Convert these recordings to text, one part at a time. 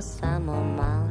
samo malo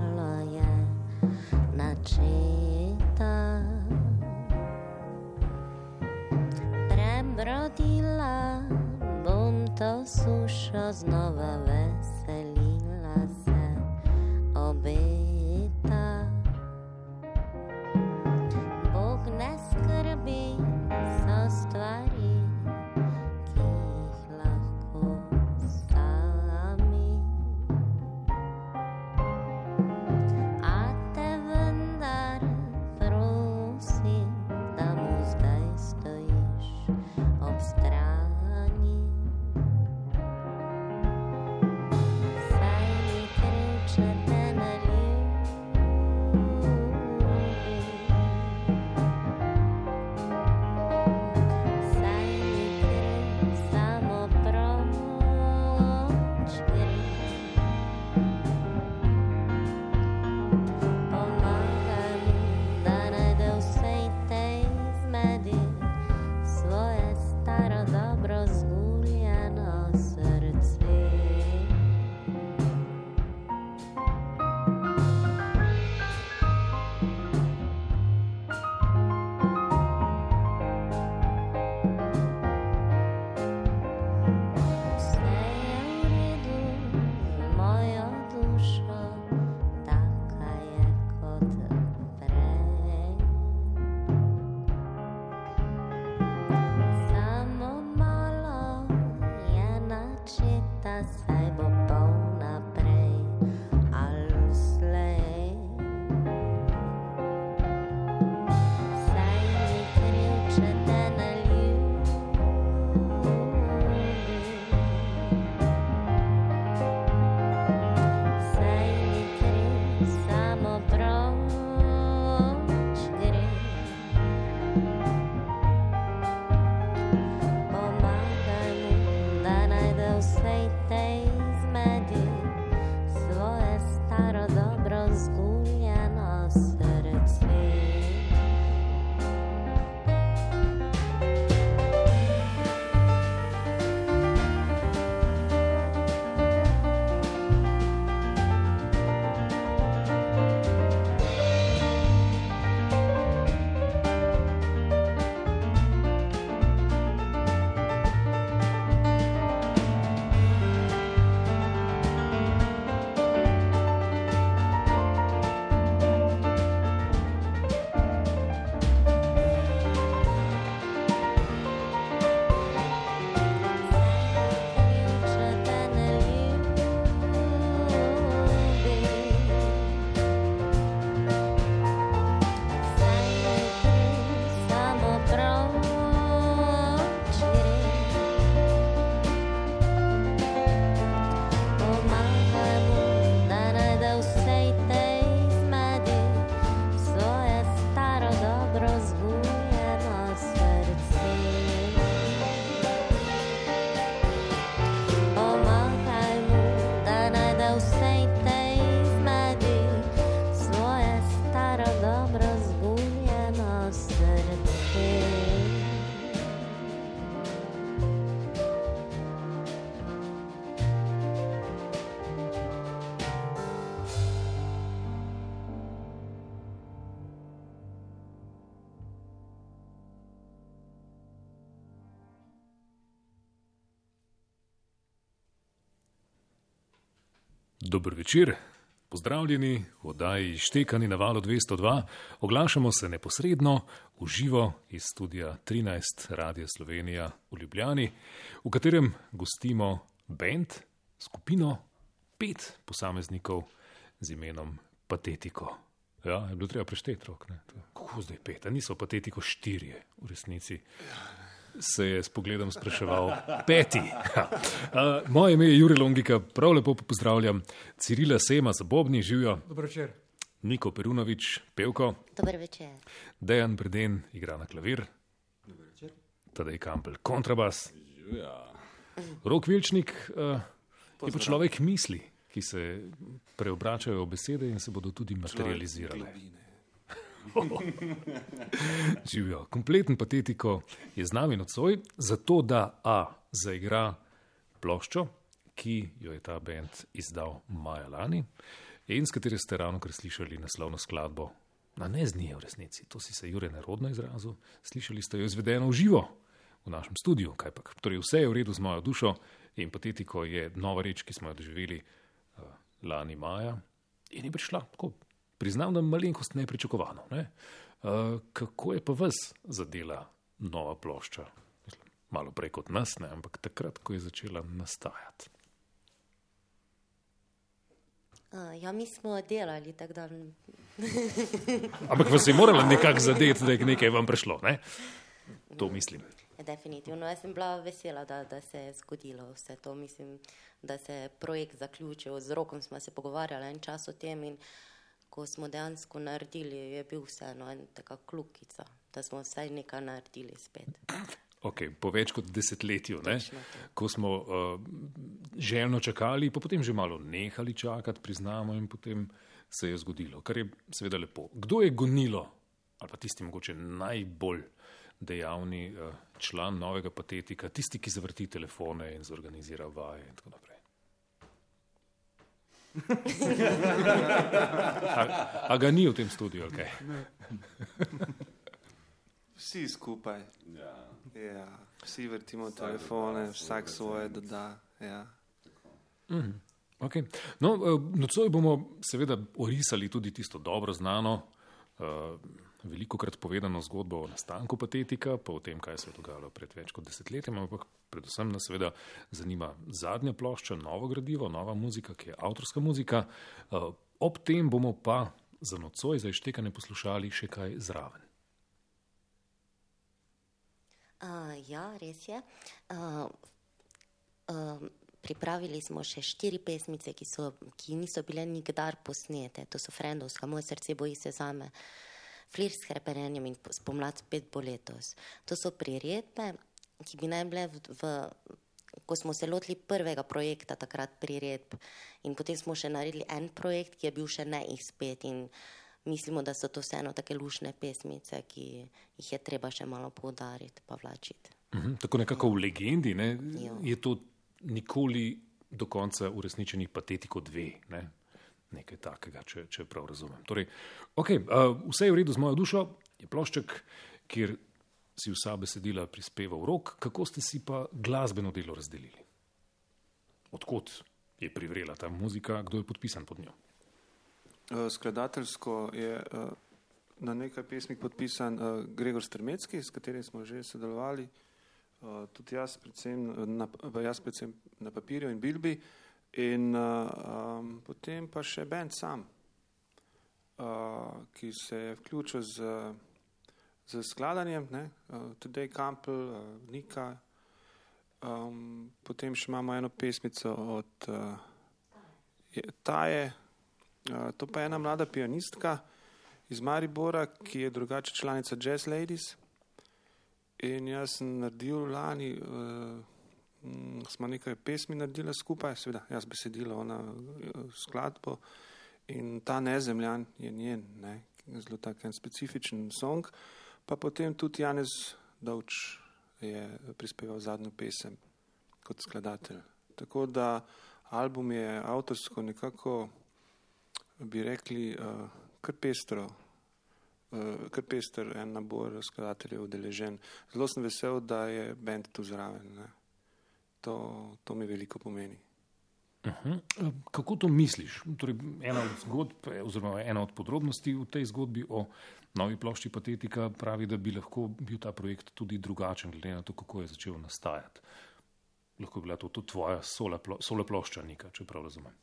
Dober večer, pozdravljeni v oddaji Štekani na valu 202. Oglašamo se neposredno, v živo iz studia 13 Radia Slovenija v Ljubljani, v katerem gostimo bend, skupino pet posameznikov z imenom Patetiko. Ja, je bilo treba prešteti rok, ne? Kako zdaj pet? A niso patetiko štirje v resnici? Se je s pogledom spraševal, peti. A, moje ime je Juri Longika, prav lepo pozdravljam Cirila Sema za Bobni, živijo Dobro večer. Niko Perunovič, pevko, Dober večer. Dejan Breden igra na klavir, Tadej Kampel kontrabas, Rok Vilčnik uh, je pa človek misli, ki se preobračajo v besede in se bodo tudi materializirale. Živijo. Kompleten patetiko je z nami nocoj, zato da A zaigra ploščo, ki jo je ta bend izdal maja lani in s katero ste ravno kar slišali naslovno skladbo. Na ne z nje v resnici, to si se Jure nerodno izrazil, slišali ste jo izvedeno v živo v našem studiu, kaj pa. Torej, vse je v redu z mojo dušo in patetiko je nova reč, ki smo jo doživeli uh, lani maja in je prišla tako. Priznam, da malenkost nepričakovano. Ne? Uh, kako je pa vas zadela nova plošča? Mislim, malo prej kot nas, ne? ampak takrat, ko je začela nastajati. Uh, ja, mi smo delali tako da. Ampak vas je moralo nekako zadeti, da je nekaj vam prišlo. Ne? To mislim. Definitivno, jaz sem bila vesela, da, da se je zgodilo vse to. Mislim, da se je projekt zaključil. Z rokom smo se pogovarjali en čas o tem in ko smo dejansko naredili, je bil vseeno en taka klukica, da smo vsaj nekaj naredili spet. Okay, po več kot desetletju, ne? Ko smo uh, željno čakali, pa potem že malo nehali čakati, priznamo, in potem se je zgodilo, kar je seveda lepo. Kdo je gonilo, ali pa tisti mogoče najbolj dejavni uh, član novega patetika, tisti, ki zavrti telefone in zorganizira vaje in tako naprej? A, a ga ni v tem studiu, kaj? Vsi skupaj. Ja. Ja, vsi vrtimo telefone, vsak svoje doda. Ja. Okay. No, eh, nocoj bomo seveda orisali tudi tisto dobro znano, veliko krat povedano zgodbo o nastanku patetika, pa o tem, kaj se je dogajalo pred več kot desetletjem, ampak predvsem nas seveda zanima zadnja plošča, novo gradivo, nova muzika, ki je avtorska muzika. Eh, Ob tem bomo pa za nocoj, za ištekanje poslušali še kaj zraven. Uh, ja, res je. Uh, uh, pripravili smo še štiri pesmice, ki, so, ki niso bile nikdar posnete. To so Frendovska, Moj srce boji se zame, Flir s hrepenenjem in Spomlad spet bo letos. To so priredbe, ki bi naj bile v, v ko smo se lotili prvega projekta, takrat priredb, in potem smo še naredili en projekt, ki je bil še neizpet. In mislimo, da so to vseeno take lušne pesmice, ki jih je treba še malo poudariti, pa vlačiti. Mhm, Tako nekako v legendi ne, Ja. je to nikoli do konca uresničenih patetiko dve. Ne? Nekaj takega, če, če prav razumem. Torej, okay, uh, vse je v redu z mojo dušo, je plošček, kjer si vsa besedila prispeval rok, kako ste si pa glasbeno delo razdelili? Odkot je privrela ta muzika, kdo je podpisan pod njo? Uh, skladateljsko je uh, na nekaj pesmih podpisan uh, Gregor Strmecki, s katerim smo že sodelovali, uh, tudi jaz predvsem, na, jaz predvsem na papirju in bilbi, in uh, um, potem pa še bend sam, uh, ki se je vključil z, z skladanjem, ne, uh, Today Campbell, uh, Nika, um, potem še imamo eno pesmico od uh, je- Taje, Uh, to pa je ena mlada pianistka iz Maribora, ki je drugače članica Jazz Ladies. In jaz sem naredil lani, uh, mm, smo nekaj pesmi naredili skupaj, seveda jaz besedilo, ona uh, skladbo. In ta nezemljan je njen, ne, zelo tak en specifičen song. Pa potem tudi Janez Dovč je prispeval zadnjo pesem kot skladatelj. Tako da album je avtorsko nekako bi rekli, uh, kar pestro, uh, kar pester en nabor skladateljev udeležen. Zelo sem vesel, da je bend tu zraven. Ne. To, to mi veliko pomeni. Uh -huh. Kako to misliš? Torej, ena od zgodb, eh, oziroma ena od podrobnosti v tej zgodbi o novi plošči Patetika pravi, da bi lahko bil ta projekt tudi drugačen, glede na to, kako je začel nastajati. Lahko bi bila to, to tvoja sola, plo, sola plošča, Nika, če prav razumem.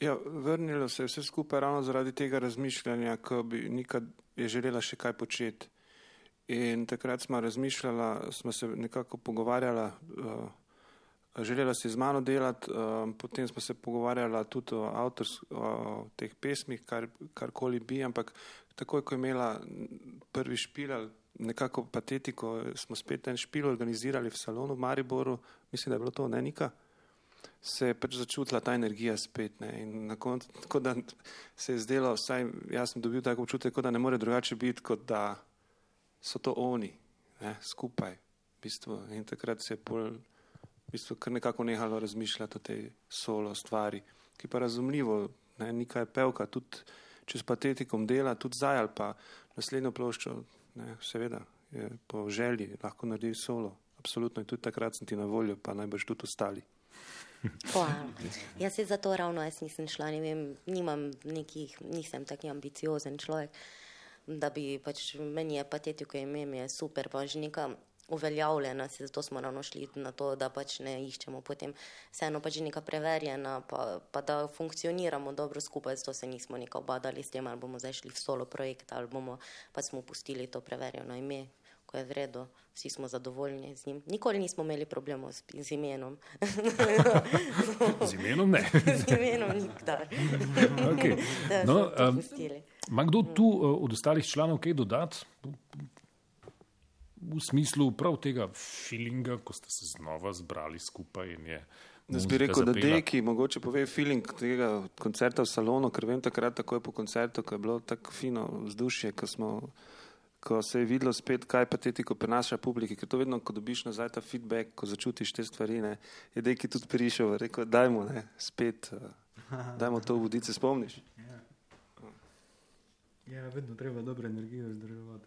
Ja, vrnilo se je vse skupaj ravno zaradi tega razmišljanja, ko bi Nika je želela še kaj početi. In takrat smo razmišljala, smo se nekako pogovarjala, uh, želela si z mano delati, uh, potem smo se pogovarjala tudi o, avtors, o teh pesmih, kar, karkoli bi, ampak takoj, ko je imela prvi špil, ali nekako patetiko, smo spet en špil organizirali v salonu v Mariboru, mislim, da je bilo to ne Nika se je pač začutila ta energija spet. Ne, in na koncu, tako da se je zdelo, vsaj jaz sem dobil tako občutek, da ne more drugače biti, kot da so to oni, ne, skupaj. V bistvu. In takrat se je pol v bistvu kar nekako nehalo razmišljati o tej solo stvari, ki pa razumljivo, ne, nekaj pevka, tudi če s patetikom dela, tudi zdaj ali pa naslednjo ploščo, ne, seveda, je po želji lahko naredi solo. Absolutno in tudi takrat sem ti na voljo, pa najbrž tudi ostali. Hvala. Jaz se zato ravno jaz nisem šla, ne vem, nimam nekih, nisem taki ambiciozen človek, da bi pač meni je patetiko ime, mi je super, pa že neka uveljavljena, se zato smo ravno šli na to, da pač ne iščemo potem vseeno pač neka preverjena, pa, pa da funkcioniramo dobro skupaj, zato se nismo neka obadali s tem, ali bomo zdaj šli v solo projekt, ali bomo pa smo pustili to preverjeno ime, ko je vredo, vsi smo zadovoljni z njim. Nikoli nismo imeli problemov z, z imenom. Z imenom ne. z imenom nikdar. Okay. No, um, pustili. Ma kdo tu uh, od ostalih članov kaj dodati? V smislu prav tega feelinga, ko ste se znova zbrali skupaj in je. Jaz bi rekel, da zapela. Deki mogoče pove feeling tega koncerta v salonu, ker vem takrat takoj po koncertu, ko je bilo tako fino vzdušje, ko, smo, ko se je videlo spet, kaj patetiko prenaša publiki, ker to vedno, ko dobiš nazaj ta feedback, ko začutiš te stvari, ne, je Deki tudi prišel, rekel, dajmo, ne, spet, uh, dajmo to v vodice, spomniš? Ja, vedno treba dobro energijo vzdrževati.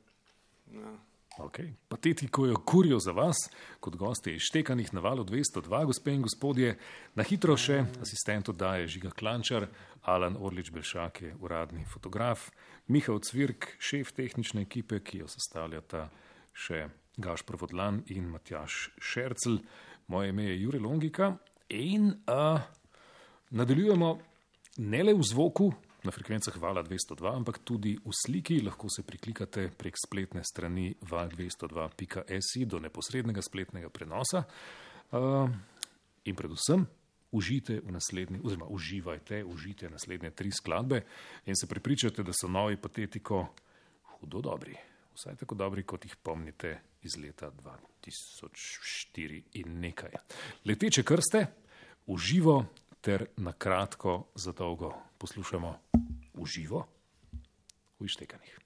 Ja. Okay. Patetiko je kurijo za vas, kot gosti ištekanih na valu 202, gospe in gospodje. Na hitro še asistent oddaje Žiga Klančar, Alan Orlič Belšak je uradni fotograf, Mihael Cvirk, šef tehnične ekipe, ki jo sestavljata še Gašpr Vodlan in Matjaš Šercel. Moje ime je Jure Longika in uh, nadaljujemo ne le v zvoku, na frekvencah vala 202, ampak tudi v sliki. Lahko se priklikate prek spletne strani val202.si do neposrednega spletnega prenosa. Uh, in predvsem užite v naslednji, oziroma uživajte, užite naslednje tri skladbe in se prepričate, da so novi patetiko hudo dobri. Vsaj tako dobri, kot jih pomnite iz leta 2004 in nekaj. Leteče krste, uživo ter na kratko za dolgo poslušamo uživo v ištekanih.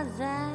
Imajo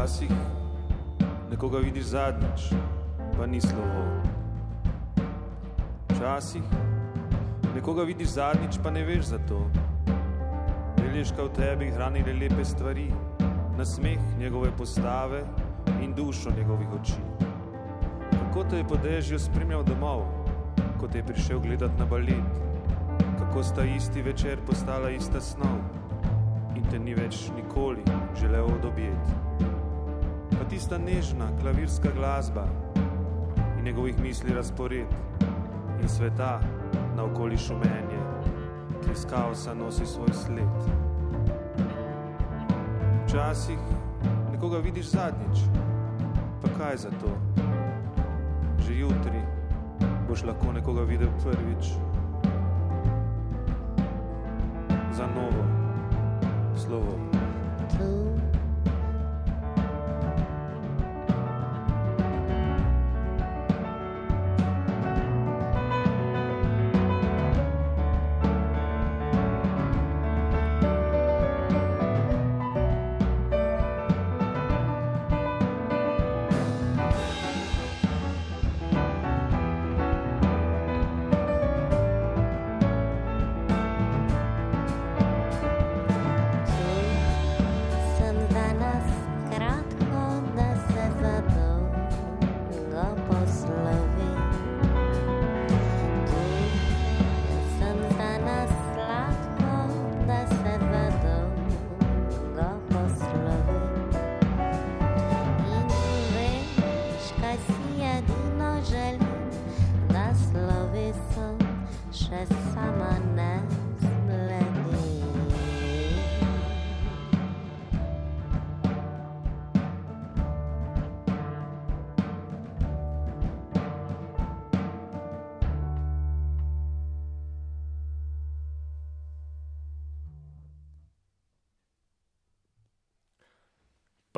Včasih nekoga vidiš zadnjič, pa ni slovo. Včasih nekoga vidiš zadnjič, pa ne veš za to. Velješka v tebi hranile lepe stvari, na smeh njegove postave in dušo njegovih oči. Kako te je po dežju spremljal domov, ko te je prišel gledat na balet, kako sta isti večer postala ista snov in te ni več nikoli želel odobjeti. Tista nežna klavirska glasba in njegovih misli razpored in sveta na okoli šumenje, ki iz kaosa nosi svoj sled. Včasih nekoga vidiš zadnjič, pa kaj za to? Že jutri boš lahko nekoga videl prvič.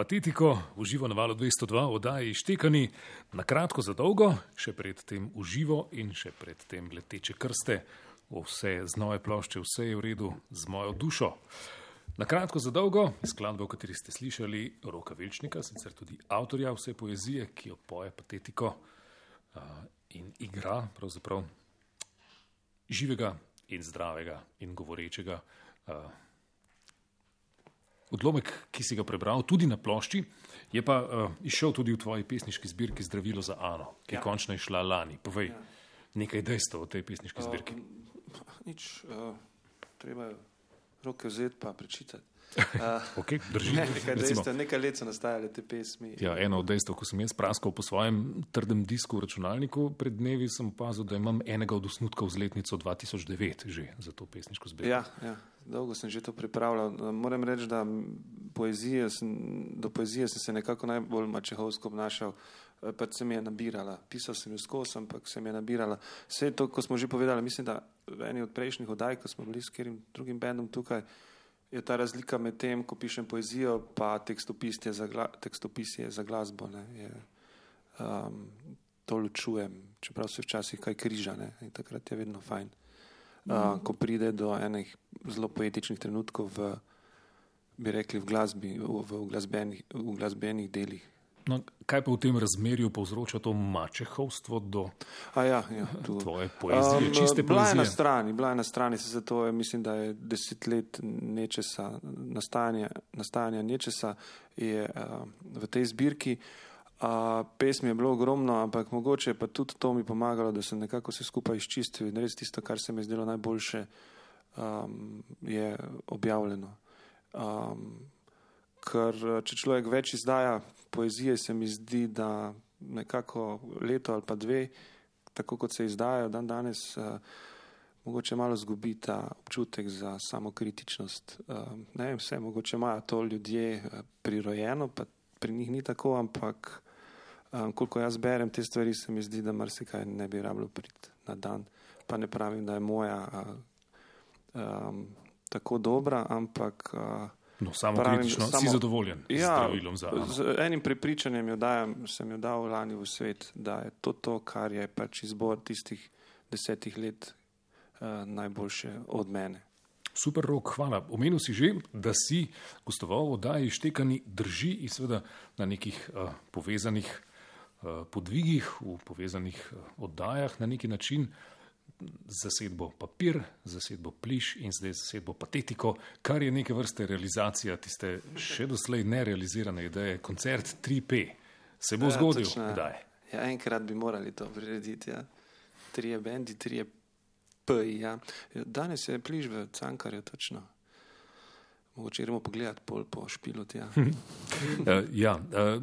Patetiko uživo na valu 202 oddaji Štekani, na kratko za dolgo, še predtem uživo in še predtem leteče krste, vse z nove plošče, vse je v redu z mojo dušo. Na kratko za dolgo, skladba, v kateri ste slišali Roka Vilčnika, sicer tudi avtorja vse poezije, ki jo poje patetiko uh, in igra pravzaprav živega in zdravega in govorečega. Uh, Odlomek, ki si ga prebral tudi na plošči, je pa uh, izšel tudi v tvoji pesniški zbirki Zdravilo za Ano, ki je ja. končno išla lani. Povej ja. nekaj dejstev o tej pesniški zbirki. Uh, nič, uh, treba je roke vzeti pa prečitati. Uh, Okay, drži. ne, nekaj, dejstev, nekaj let so nastajale te pesmi. ja, eno od dejstev, ko sem jaz praskal po svojem trdem disku v računalniku, pred dnevi sem opazil, da imam enega od osnutkov z letnico 2009 že za to pesniško zbirko. Ja, ja, dolgo sem že to pripravljal. Moram reči, da poezije sem, do poezije sem se nekako najbolj mačehovsko obnašal. eh, Pač se mi je nabirala, pisal sem jo skozi, ampak se mi je nabirala. Vse to, ko smo že povedali, mislim, da v eni od prejšnjih oddaj, ko smo bili s katerim drugim bendom tukaj, je ta razlika med tem, ko pišem poezijo, pa tekstopis je za, gla, tekstopis je za glasbo. Ne, je, um, to ločujem, čeprav se včasih kaj križa ne, in takrat je vedno fajn. Uh, ko pride do enih zelo poetičnih trenutkov v, bi rekli, v glasbi, v, v, glasbenih, v glasbenih delih. No, kaj pa v tem razmerju povzroča to mačehovstvo do A ja, ja, tu. tvoje poezije, um, čiste bila je na poezije? strani, bila je na strani, se zato je, mislim, da je deset let nečesa, nastajanja, nastajanja nečesa je uh, v tej zbirki. Uh, pesmi je bilo ogromno, ampak mogoče pa tudi to mi pomagalo, da sem nekako vse skupaj izčistil in res tisto, kar se mi je zdelo najboljše, um, je objavljeno. Um, ker eh, če človek več izdaja poezije, se mi zdi, da nekako leto ali pa dve, tako kot se izdajajo dan danes, uh, mogoče malo zgubi ta občutek za samokritičnost. Uh, ne vem, vse, mogoče imajo to ljudje prirojeno, pa pri njih ni tako, ampak um, koliko jaz berem te stvari, se mi zdi, da marsikaj ne bi rabilo priti na dan. Pa ne pravim, da je moja uh, um, tako dobra, ampak. Uh, No, samo Pravim, kritično, samo- si zadovoljen z Ja, zdravilom za Ano? z enim prepričanjem jo dajem, sem jo dal lani v svet, da je to to, kar je pač izbor tistih desetih let uh, najboljše od mene. Super rok, hvala. Omenil si že, da si gostoval v oddaji Štekani drži in seveda na nekih uh, povezanih uh, podvigih, v povezanih uh, oddajah na neki način. Zasedbo papir, zasedbo pliš in zdaj zasedbo patetiko, kar je neke vrste realizacija tiste še doslej nerealizirane ideje, koncert 3P. Se bo Ja, zgodil, točno, ja. kdaj? Ja, enkrat bi morali to prirediti. Ja. Trije bendi, trije P. Ja. Danes je pliž v Cankarju, točno. Mogoče gremo pogledat pol po špilu. Ja. Ja, uh,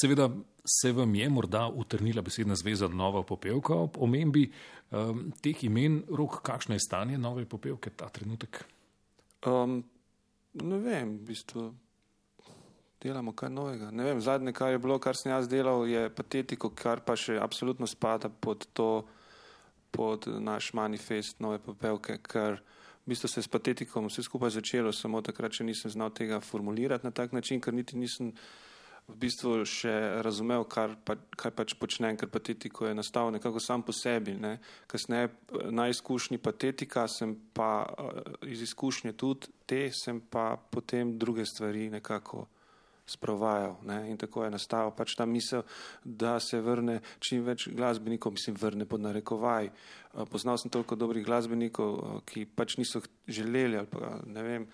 seveda se vam je morda utrnila besedna zveza Nova popevka ob omembi um, teh imen, rok, kakšno je stanje nove popevke ta trenutek? Um, ne vem, v bistvu delamo kaj novega. Ne vem, zadnje, kar je bilo, kar sem jaz delal, je patetiko, kar pa še absolutno spada pod to, pod naš manifest nove popevke, ker v bistvu se je s patetikom vse skupaj začelo, samo takrat še nisem znal tega formulirati na tak način, ker niti nisem v bistvu še razumel, kar pa, kaj pač počnem, ker patetiko je nastal nekako sam po sebi. Ne. Kasneje na izkušnji patetika sem pa eh, iz izkušnje tudi te, sem pa potem druge stvari nekako sprovajal. Ne. In tako je nastal pač ta misel, da se vrne čim več glasbenikov, mislim, vrne pod narekovaj. Eh, Poznal sem toliko dobrih glasbenikov, eh, ki pač niso želeli ali pa ne vem,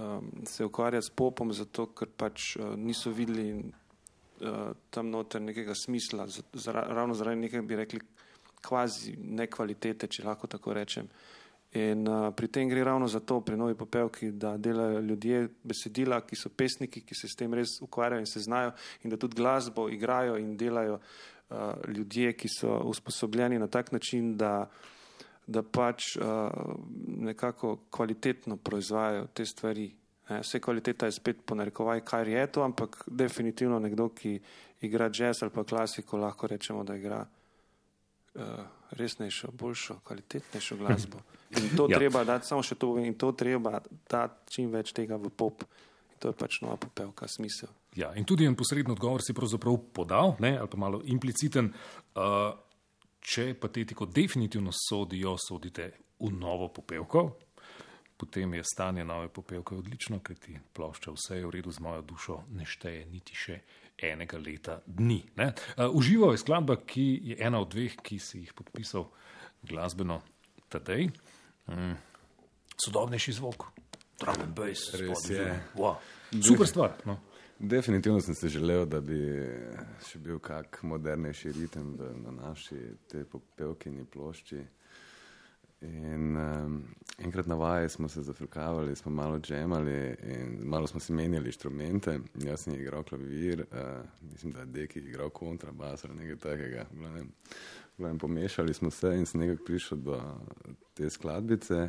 um, se ukvarjati s popom, zato ker pač uh, niso videli uh, tam noter nekega smisla, za, zara, ravno zaradi nekaj, bi rekli, kvazi nekvalitete, če lahko tako rečem. In uh, pri tem gre ravno za to, pri novi popevki, da delajo ljudje besedila, ki so pesniki, ki se s tem res ukvarjajo in se znajo, in da tudi glasbo igrajo in delajo uh, ljudje, ki so usposobljeni na tak način, da da pač uh, nekako kvalitetno proizvajajo te stvari. Ne. Vse kvaliteta je spet ponarekovaj, kar je to, ampak definitivno nekdo, ki igra jazz ali pa klasiko, lahko rečemo, da igra uh, resnejšo, boljšo, kvalitetnejšo glasbo. In to Ja. treba dati, samo še to, in to treba dati čim več tega v pop. In to je pač nova popevka, smisel. Ja, in tudi en posreden odgovor si pravzaprav podal, ne, ali pa malo impliciten. Uh, če patetiko definitivno sodijo, sodite v novo popevko, potem je stanje nove popevke odlično, ker ti plošča vse je v redu z mojo dušo, ne šteje niti še enega leta dni. ne. Uh, uživo je skladba, ki je ena od dveh, ki si jih podpisal glasbeno Tadej. Mm. Sodobnejši zvok, drum and bass, Res je. Wow. Super stvar. No. Definitivno sem si želel, da bi še bil kak modernejši ritem v, na naši tej popevkini plošči. In um, enkrat na vaji smo se zafrkavali, smo malo džemali in malo smo si menjali inštrumente. Jaz sem igral klavir, uh, mislim, da je Deki igral kontrabas ali nekaj takega. Glavnem, v glavnem pomešali smo se in sem nekako prišel do te skladbice.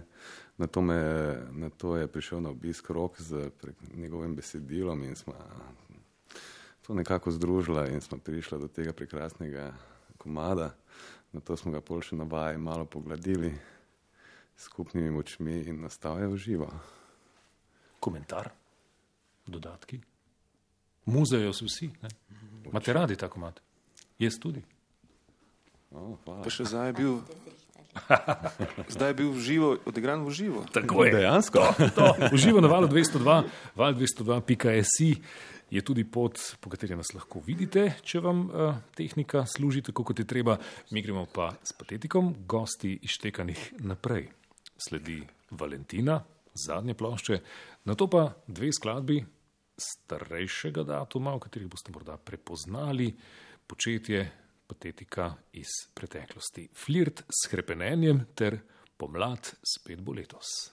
Na to, me, na to je prišel na obisk rok z njegovim besedilom in smo to nekako združila in smo prišli do tega prekrasnega komada. Na to smo ga pol še na vaji malo pogladili s skupnimi močmi in nastal je v živo. komentar, dodatki. Muzejo so vsi. ne. Imate radi tako mat? Jaz tudi. Oh. Pa še zdaj je bil, zdaj je bil v živo, odigran v živo. Tako je. Dejansko? To, uživo na valu 202, val 202.si je tudi pot, po kateri nas lahko vidite, če vam uh, tehnika služi tako, kot je treba. Mi gremo pa s patetikom, gosti izštekanih naprej. Sledi Valentina, zadnje plošče, na to pa dve skladbi starejšega datuma, v katerih boste morda prepoznali početje patetika iz preteklosti. Flirt s krepenenjem ter pomlad spet bo letos.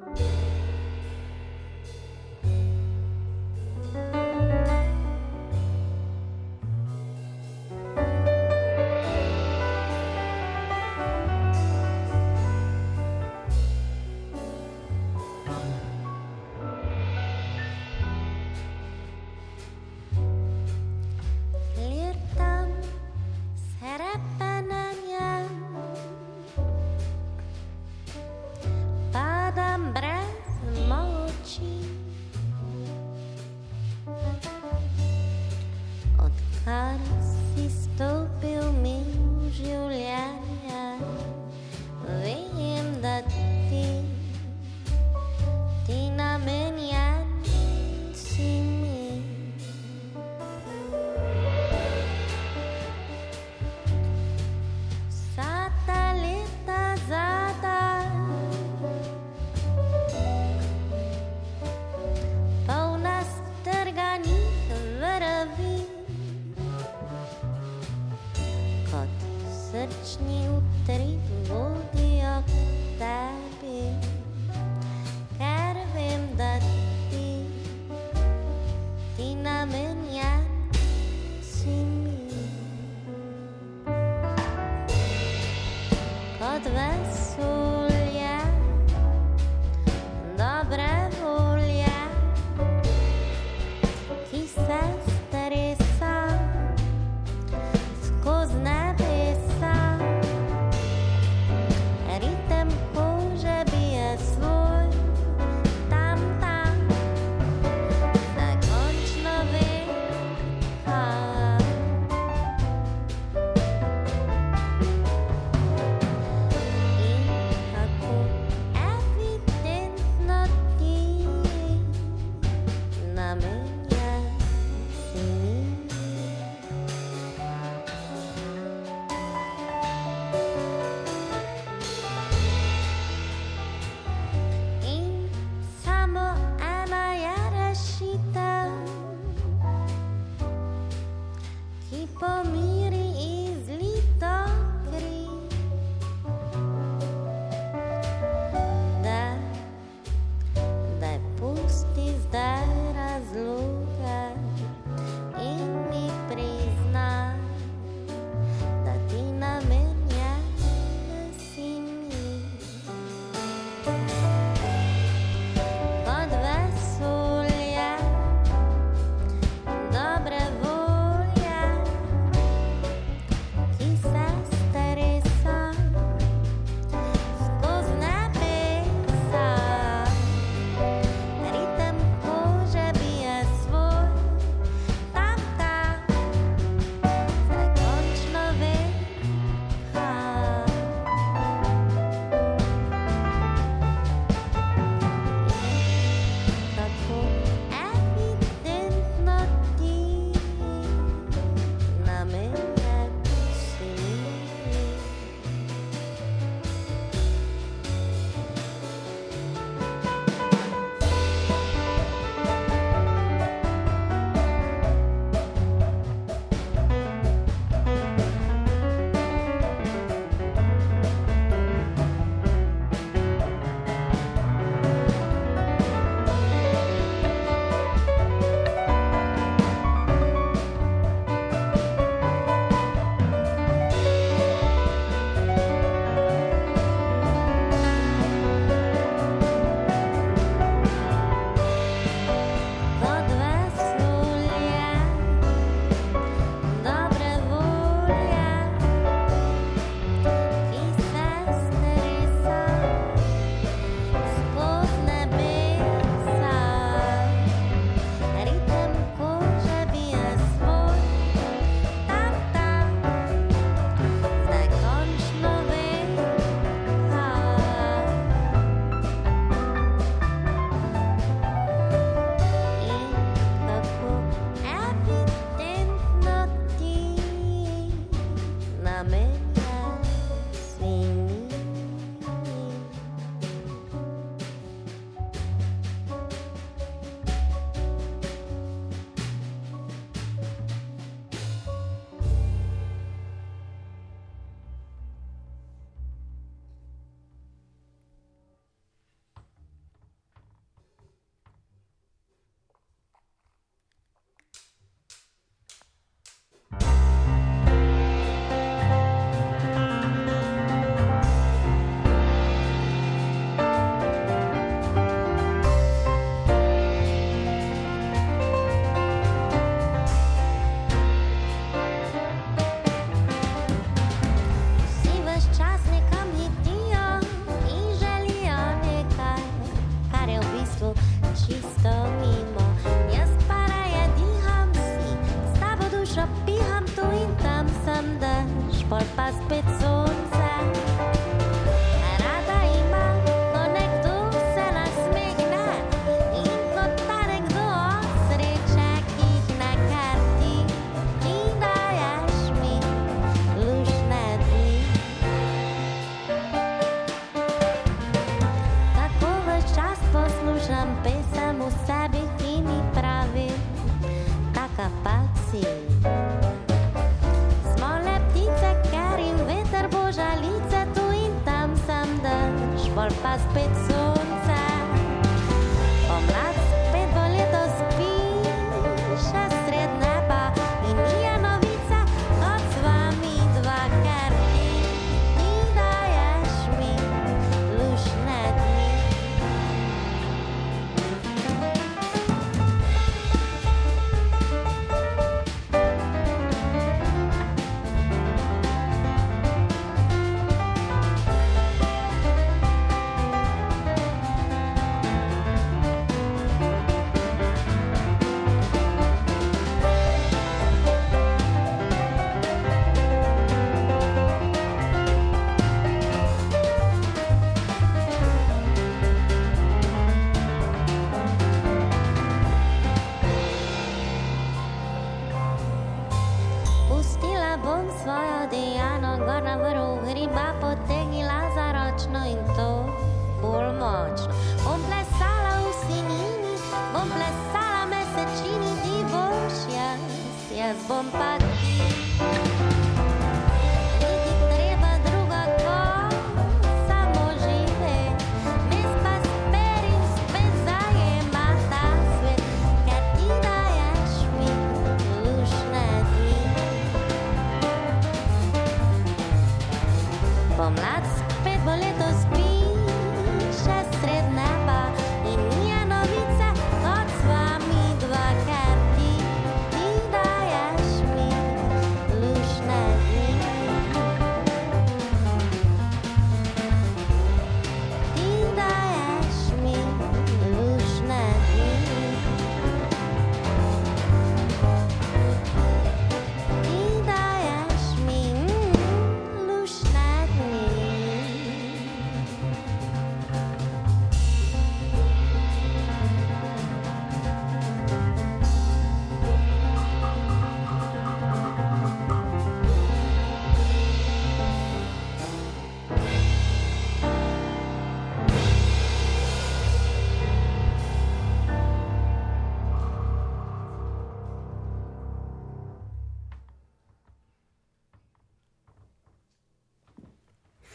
Bye.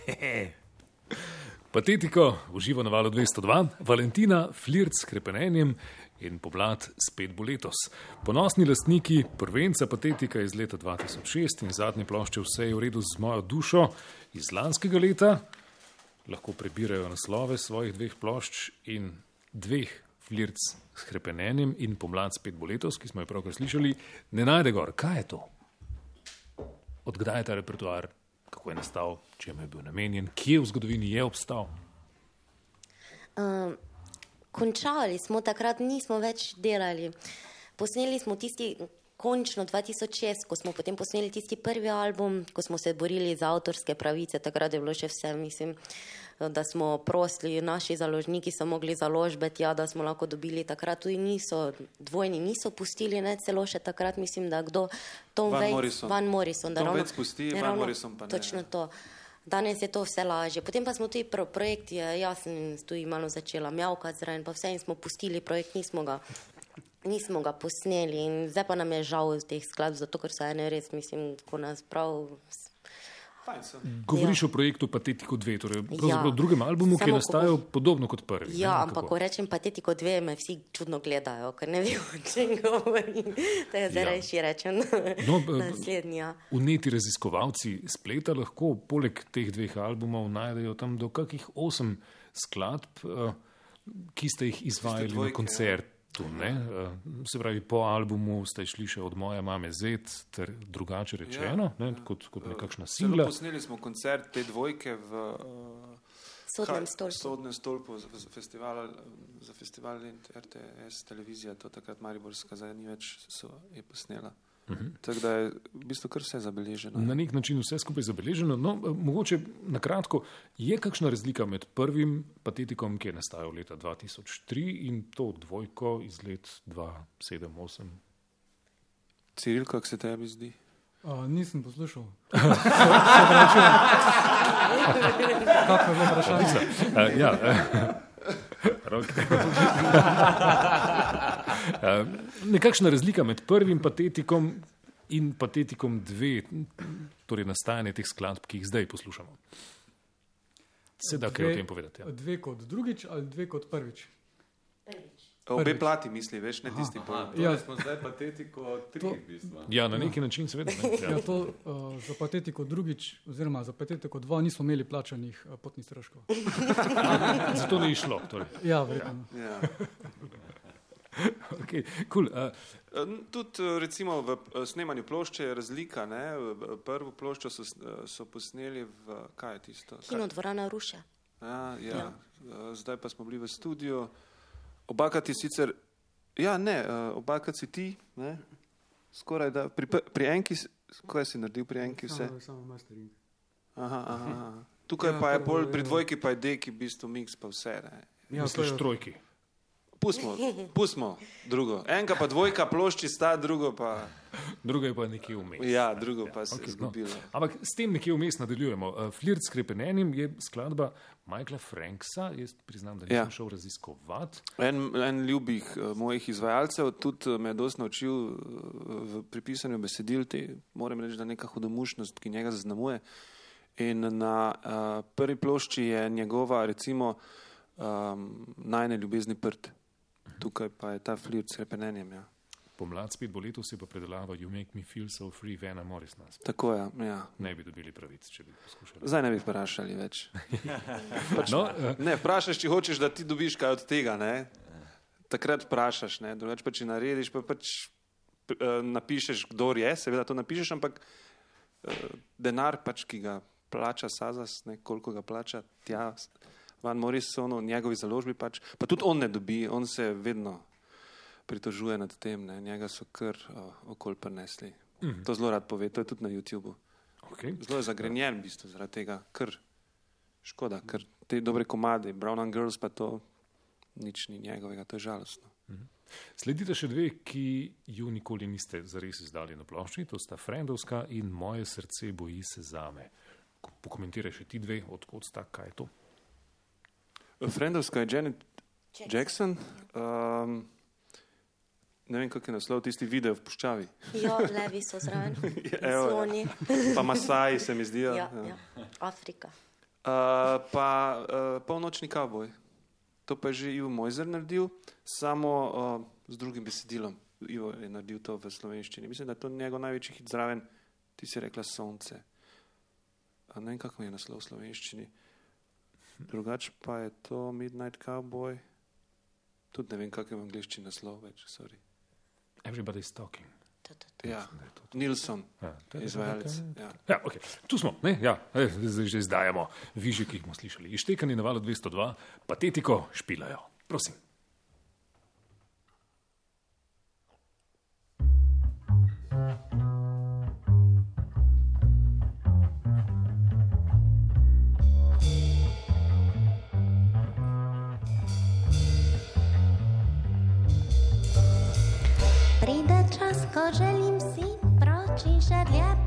Patetiko uživa na valu 202, Valentina, flirt s krepenenjem in pomlad spet bo letos. Ponosni lastniki prvenca Patetika iz leta 2006 in zadnje plošče Vse je v redu z mojo dušo iz lanskega leta lahko prebirajo naslove svojih dveh plošč in dveh flirt s krepenenjem in pomlad spet bo letos, ki smo jo pravkar slišali, ne najde gor. Kaj je to? Odkdaj je ta repertoar? Kako je nastal, čemu je bil namenjen, kje v zgodovini je obstal? Končali smo takrat, nismo več delali. Posneli smo tisti, končno 2006, ko smo potem posneli tisti prvi album, ko smo se borili za avtorske pravice. Takrat je bilo še vse, mislim, da smo prosili, naši založniki so mogli založbe tja, da smo lahko dobili. Takrat tudi niso, dvojni niso pustili, ne celo še takrat, mislim, da kdo, Tom Van Waits- Morrison. Van Morrison, da Tom ravno- Waits pusti, ne, Van ravno Morrison pa ne. Točno to. Danes je to vse lažje. Potem pa smo tudi pro, projekt, je, jaz sem tudi malo začela mjavkati zraven, pa vse in smo pustili projekt, nismo ga, nismo ga posneli in zdaj pa nam je žal teh skladb, zato ker so ene res, mislim, ko nas prav. So. Govoriš Ja. o projektu Patetiko 2, torej pravzaprav Ja. drugem albumu, ki je Samo ko nastajal bo- podobno kot prvi. ne? Ja, ampak Kako? ko rečem patetiko dve, me vsi čudno gledajo, ker ne vem, o čem govorim. To je zdaj Ja. rešši rečem. No, b- Naslednji. ja. Vneti raziskovalci spleta lahko poleg teh dveh albumov najdejo tam do kakih osem skladb, eh, ki ste jih izvajali dvojke, na koncertu. Ne? Eh, Se pravi, po albumu ste šli še od moje mame Z, ter drugače rečeno, ne? kot, kot nekakšna Celo singla. posneli smo koncert te dvojke v uh, Sodnem stolpu. Sodnem stolpu za, za festival, za festival RTS televizija, to takrat Mariborska, zdaj ni več, so, je posnela. Uh -huh. Tako da je v bistvu kar vse zabeleženo. Na nek način vse skupaj zabeleženo. No, mogoče na kratko, je kakšna razlika med prvim patetikom, ki je nastajal leta 2003 in to dvojko iz let 2007-2008? Ciril, kako se tebi zdi? A, nisem poslušal. Kako je bilo vprašanje? Uh, ja, uh, Roke. Nekakšna razlika med prvim patetikom in patetikom dve, torej nastajanje teh skladb, ki jih zdaj poslušamo. Se da kaj o tem povedati? Ja. Dve kot drugič ali dve kot prvič? Obe plati misli, veš, ne tisti prvi. Ja. Ja, smo zdaj patetiko tri, To- v bistvu. ja, na neki način, seveda. Ne? Ja, Ja. to, uh, za patetiko drugič, oziroma za patetiko dva, nismo imeli plačanih uh, potnih stroškov. Zato ni šlo. Torej. Ja, verjetno. Ja. Okay, cool. uh, Tudi eh, recimo v snemanju plošče je razlika. Ne? Prvo ploščo so, so posneli v kaj je tisto? Kino dvorana Ruša. Ja, ja. Ja. ja. Zdaj pa smo bili v studiu. Obakati sicer, ja, ne, eh, obakati si ti, ne? skoraj da. Pri, pri enki, kaj si naredil pri enki vse? Samo, samo mastering. Aha, aha, aha. Tukaj Ja, pa je ja. pri dvojki pa je deki, v bistvu mix pa vse. Ne? Ja, Misliš trojki? Pustimo, pustimo drugo. Enka pa dvojka plošči sta, drugo pa, Druga je pa nekje vmes. ja, drugo pa se je okej, no. izgubilo. Ampak s tem nekje vmes nadaljujemo. Uh, Flirt s krepenenjem je skladba Michaela Franksa. Jaz priznam, da nisem Ja. šel raziskovati. En, en ljubih uh, mojih izvajalcev, tudi uh, me je dosti naučil uh, v pripisanju besedil, te, moram reči, da neka hudomušnost, ki njega zaznamuje. In na uh, prvi plošči je njegova, recimo, um, najne ljubezni prt. Tukaj pa je ta flirt s krepenenjem. Ja. Pomlad spet bo letos, je pa predelava You Make Me Feel So Free, Vena Morris nas. Tako je. Ja. Ne bi dobili pravic, če bi poskušali. Zdaj ne bi vprašali več. Pač, No, uh, ne, vprašaš, če hočeš, da ti dobiš kaj od tega. Ne? Takrat vprašaš, ne? drugače pa če narediš, pa pač uh, napišeš, kdo je, seveda to napišeš, ampak uh, denar, pač, ki ga plača Sazas, ne, koliko ga plača tja, Van Morrisono, njegovi založbi, pač, pa tudi on ne dobi, on se vedno pritožuje nad tem, ne? njega so kar uh, okol prenesli. Mm -hmm. To zelo rad pove, to je tudi na YouTubu. okay. Zelo je zagrenjen, v bistvu, zaradi tega, ker škoda, ker te dobre komade, Brown and Girls, pa to nič ni njegovega, to je žalostno. Sledite še dve, ki ju nikoli niste zares izdali na plošči, to sta Frendovska in Moje srce boji se zame. Ko- Pokomentiraj še ti dve, odkot sta, kaj je to. Frendovska je Janet Jackson. Um, ne vem, kak je naslov, tisti video v puščavi. Jo, levi so zraven. Evo, Sloni. pa Masaji se mi zdijo. Ja, ja. ja. Afrika. Uh, pa uh, polnočni kavboj. To pa je že Ivo Mojzer naredil, samo uh, z drugim besedilom. Ivo je naredil to v slovenščini. Mislim, da je to njegov največji hit zraven, ti si rekla sonce. A ne vem, kako je naslov v slovenščini. Drugače pa je to Midnight Cowboy. Tudi ne vem, kak je v angliščini naslov več. Sorry. Everybody's talking. Ja, Nilsson, Ja, to je- izvajalec. Ja. Ja, okay. Tu smo, ne? Ja, eh, zdaj že izdajamo viže, ki jih bomo slišali. Ištekani na valu 202, patetiko špilajo. Prosim. Pride ko želim si proči želje, pride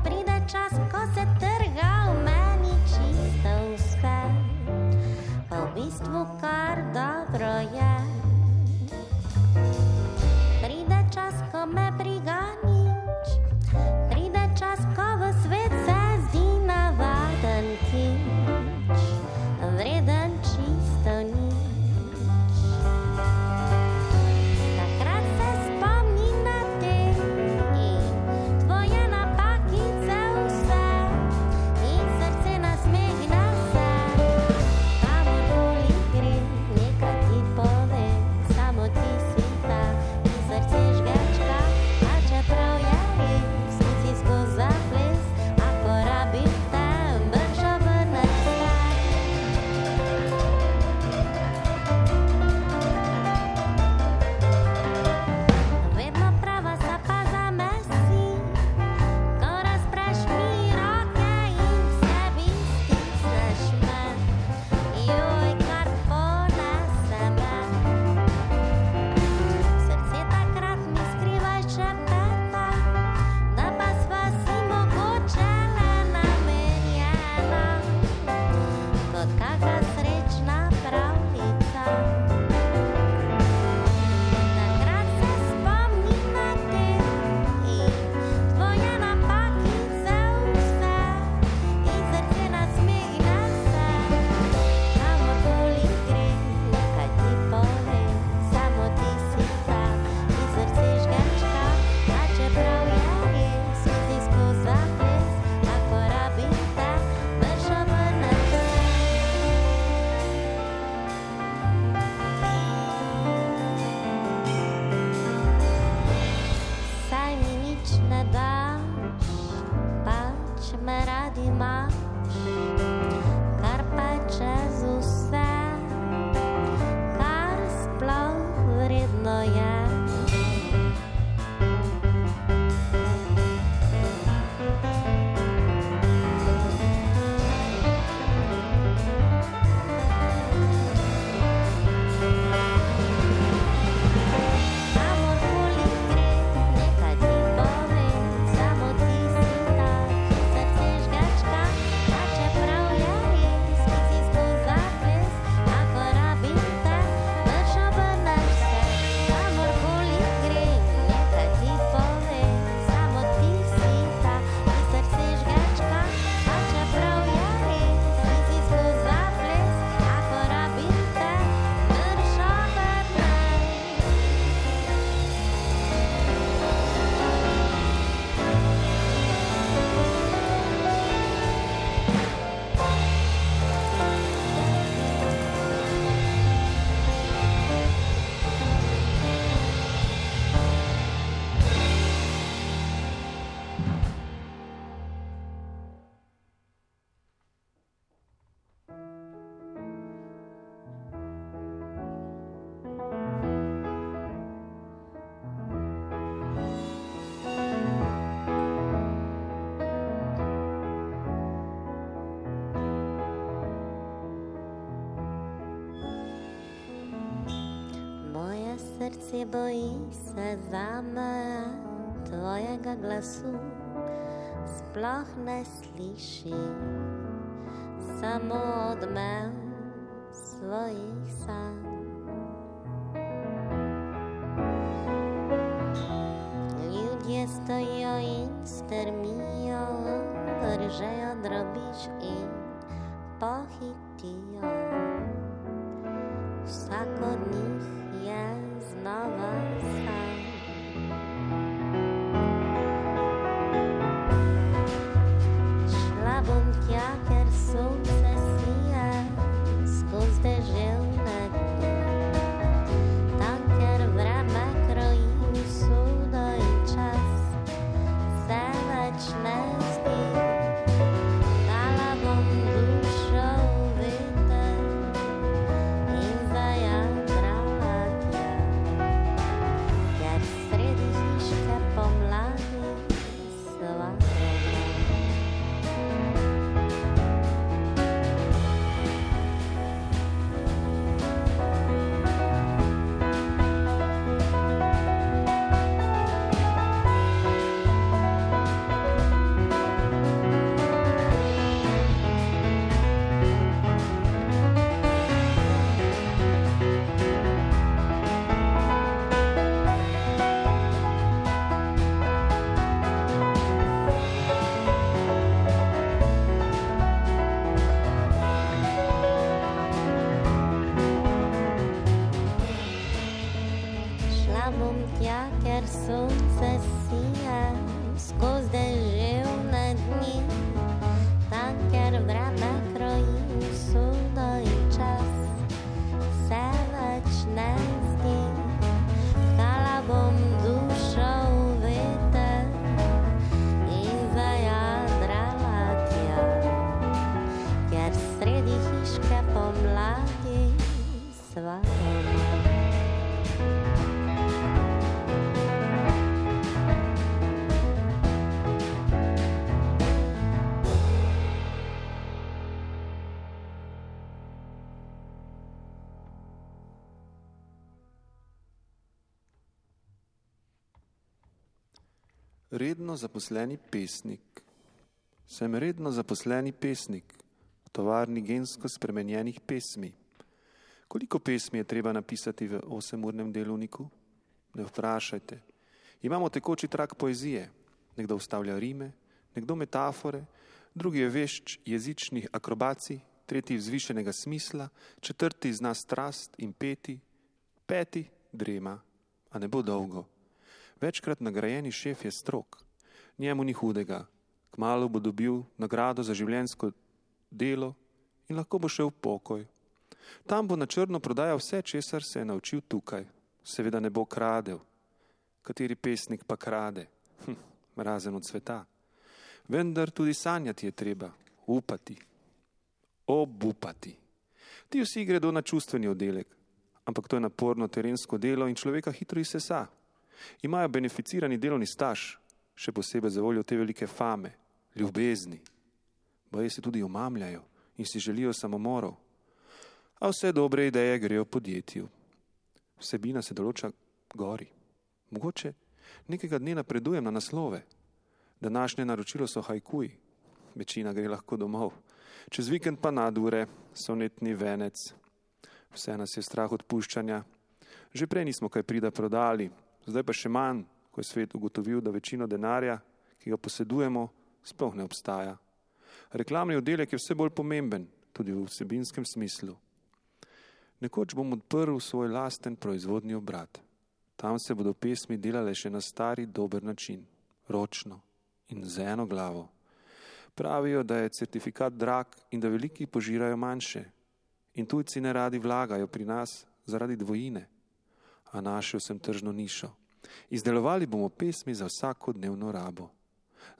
srce boji se zame, tvojega glasu sploh ne sliši, samo odmev svojih sanj. Redno zaposleni pesnik. Sem redno zaposleni pesnik v tovarni gensko spremenjenih pesmi. Koliko pesmi je treba napisati v osemurnem delovniku? Ne vprašajte. Imamo tekoči trak poezije. Nekdo ustavlja rime, nekdo metafore, drugi je vešč jezičnih akrobacij, tretji vzvišenega smisla, četrti zna strast in peti, peti drema, a ne bo dolgo. Večkrat nagrajeni šef je strok, njemu ni hudega, kmalo bo dobil nagrado za življensko delo in lahko bo šel v pokoj. Tam bo na črno prodajal vse, česar se je naučil tukaj. Seveda ne bo kradel. Kateri pesnik pa krade? Hm, razen od sveta. Vendar tudi sanjati je treba, upati, obupati. Ti vsi gredo na čustveni oddelek, ampak to je naporno terensko delo in človeka hitro izsesa. Imajo beneficirani delovni staž, še posebej za voljo te velike fame, ljubezni. Boje se tudi omamljajo in si želijo samomorov. A vse dobre ideje grejo podjetju. Vsebina se določa gori. Mogoče nekega dne napredujem na naslove. Današnje naročilo so hajkuji, večina gre lahko domov. Čez vikend pa nadure, sonetni venec. Vse nas je strah odpuščanja. Že prej nismo kaj prida prodali, zdaj pa še manj, ko je svet ugotovil, da večino denarja, ki ga posedujemo, sploh ne obstaja. Reklamni oddelek je vse bolj pomemben, tudi v vsebinskem smislu. Nekoč bom odprl svoj lasten proizvodni obrat. Tam se bodo pesmi delale še na stari dober način, ročno in z eno glavo. Pravijo, da je certifikat drag in da veliki požirajo manjše. In tujci ne radi vlagajo pri nas zaradi dvojine. A našel sem tržno nišo. Izdelovali bomo pesmi za vsakodnevno rabo.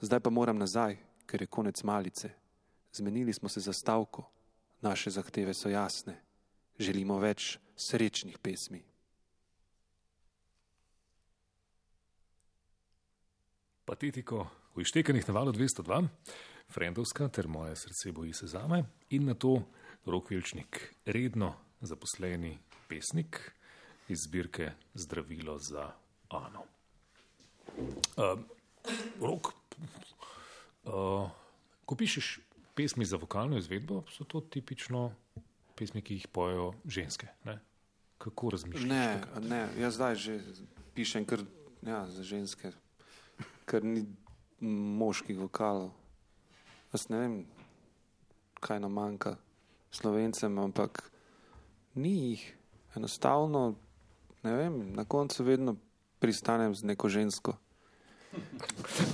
Zdaj pa moram nazaj, ker je konec malice. Zmenili smo se za stavko. Naše zahteve so jasne. Želimo več srečnih pesmi. Patetiko v ištekanih na valu 202, Frendovska ter moje srce boji se zame in na to Rokvilčnik, redno zaposleni pesnik iz zbirke Zdravilo za Ano. Uh, rok, uh, ko pišeš pesmi za vokalno izvedbo, so to tipično pesmi, ki jih pojejo ženske. Ne? Kako razmišljaš? Ne, takrat? ne, jaz zdaj že pišem kar ja, za ženske, ker ni moških vokalov. Jaz ne vem, kaj nam manjka slovencem, ampak ni jih. Enostavno, ne vem, na koncu vedno pristanem z neko žensko.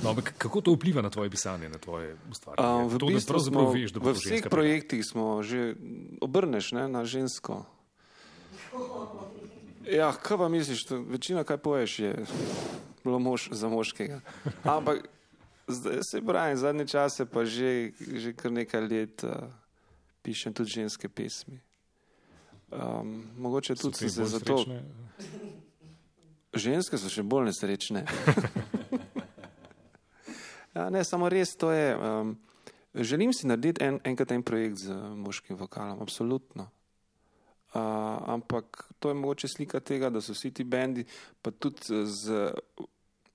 No, kako to vpliva na tvoje pisanje, na tvoje ustvarjanje? Um, v to, bistvu smo, veš, v vseh projektih smo že obrneš ne, na žensko. Ja, kaj pa misliš, to, večina, kaj poješ, je bilo mož za moškega. Ampak zdaj se pravi, zadnje čase pa že, že kar nekaj let uh, pišem tudi ženske pesmi. Um, mogoče So tudi se zato. srečne? Ženske so še bolj nesrečne. ja, ne, samo res to je. Um, želim si narediti en, enkrat en projekt z moškim vokalom, absolutno. Uh, ampak to je mogoče slika tega, da so vsi ti bendi, pa tudi z,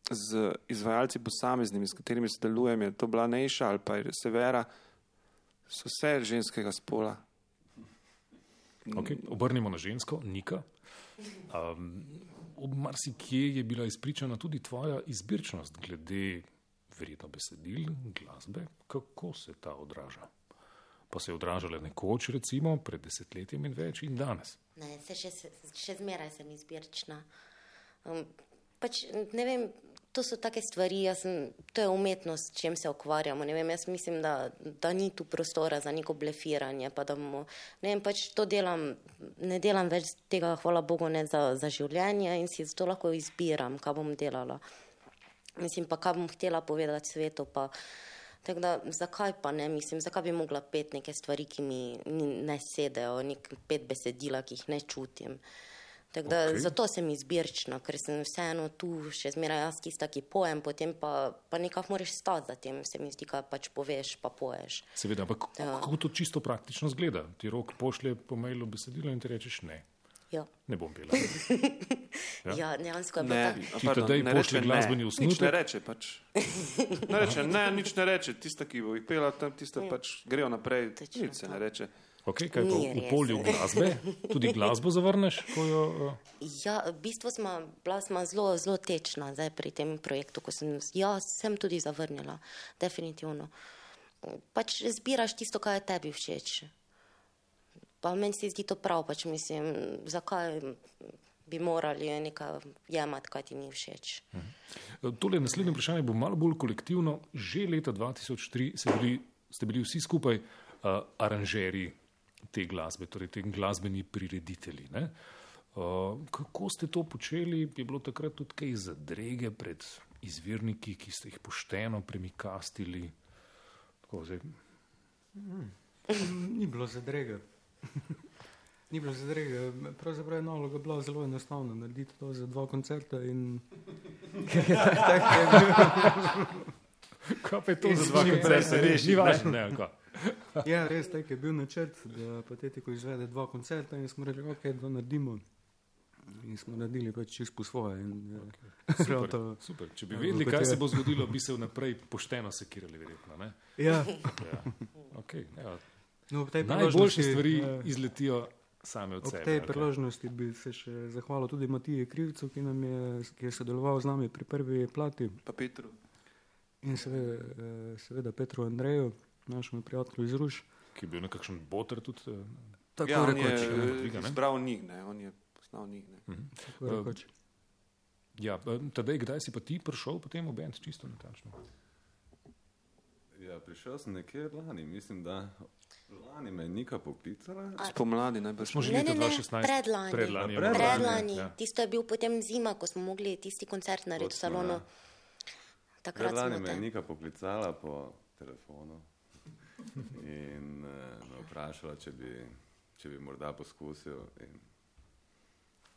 z izvajalci posameznimi, s katerimi sodelujem, je to bila Nejša ali pa je Severa, so vse ženskega spola. Okay, obrnimo na žensko, Nika. Um, ob marsikje je bila izpričana tudi tvoja izbirčnost glede verjetno besedil, glasbe. Kako se ta odraža? Pa se je odražala nekoč, recimo pred desetletjem in več, in danes. Ne, se še, še zmeraj sem izbirčna. Um, pač, ne vem, to so take stvari, sem, to je umetnost, s čem se ukvarjamo. Vem, jaz mislim, da, da ni tu prostora za neko blefiranje. da bomo- Ne vem, pač to delam, ne delam več tega, hvala Bogu, ne za, za življenje in si zato lahko izbiram, kaj bom delala. Mislim pa, kaj bom htela povedati svetu. Pa, tako da, zakaj pa ne, mislim, zakaj bi mogla pet neke stvari, ki mi ne sedejo, nek pet besedila, ki jih ne čutim. Tako da, okay. Zato sem izbirčna, ker sem vseeno tu še zmeraj jaz tista, ki pojem, potem pa, pa nekako moraš stati za tem, se mi zdi, kaj pač poveš, pa poješ. Seveda, ampak Ja. kako to čisto praktično zgleda? Ti rok pošlje po mailu besedilo in ti rečeš ne, Ja, ne bom pela. ja. ja dejansko je bilo Ne, tako. Ti tedaj pošlje glasbeni ne. osnutek? Nič ne reče, pač. Ne reče, ne, nič ne reče. Tista, ki bo jih pela, tam tista pač grejo naprej. Točno Nič se ne reče. Okay, kaj pa v polju glasbe? Tudi glasbo zavrneš? Jo, uh, Ja, v bistvu smo bila sva zelo, zelo tečna zdaj pri tem projektu, ko sem, ja, sem tudi zavrnila, definitivno. Pač zbiraš tisto, kar je tebi všeč. Pa meni se zdi to prav, pač mislim, zakaj bi morali nekaj jemati, kaj ti ni všeč. Tole naslednje vprašanje bo malo bolj kolektivno. Že leta 2003 ste bili, ste bili vsi skupaj uh, aranžeri te glasbe, torej te glasbeni prireditelji. Ne? Uh, kako ste to počeli? Je bilo takrat tudi kaj zadrege pred izvirniki, ki ste jih pošteno premikastili? Tako, zdaj, Ni bilo zadrega. Ni bilo zadrega. Pravzaprav je naloga bila zelo enostavna. Narediti to za dva koncerta in tak, tak je kaj pa je to za dva koncerta? reši, Ni važno? Ja, res tak je bil načrt, da Patetiko izvede dva koncerta in smo rekli, ok, da naredimo. In smo naredili pač čisto po svoje. In, okay. Super, to, super. Če bi Ja, vedeli, kaj se bo zgodilo, bi se vnaprej pošteno sekirali, verjetno. ne? ja, Ja. Okay, ja. no, ob tej Najboljše stvari eh, izletijo same od Ob sebe. tej ali kaj? priložnosti bi se še zahvalil tudi Matiji Krivcu, ki, nam je, ki je sodeloval z nami pri prvi plati Pa Petru. in seveda, eh, seveda Petru Andreju, našemu prijatelju iz Ruš. Ki je bil nekakšen boter tudi. eh, Tako Ja, je rekoč. ne, dviga, ne? izbral njih, ne? on je poznal njih. Ne? Tako rekoč. Ja, eh, tadej, kdaj si pa ti prišel potem v bend, čisto natančno? Ja, prišel sem nekje lani, mislim, da lani me je Nika poklicala. Spomladi najbrž. Smo že leta ne, ne, 2016. predlani. Predlani, ja, Predlani. Predlani, Ja. tisto je bil potem zima, ko smo mogli tisti koncert narediti v salonu. ja. Takrat Predlani me je. Nika poklicala po telefonu in uh, me vprašala, če bi, če bi morda poskusil. In...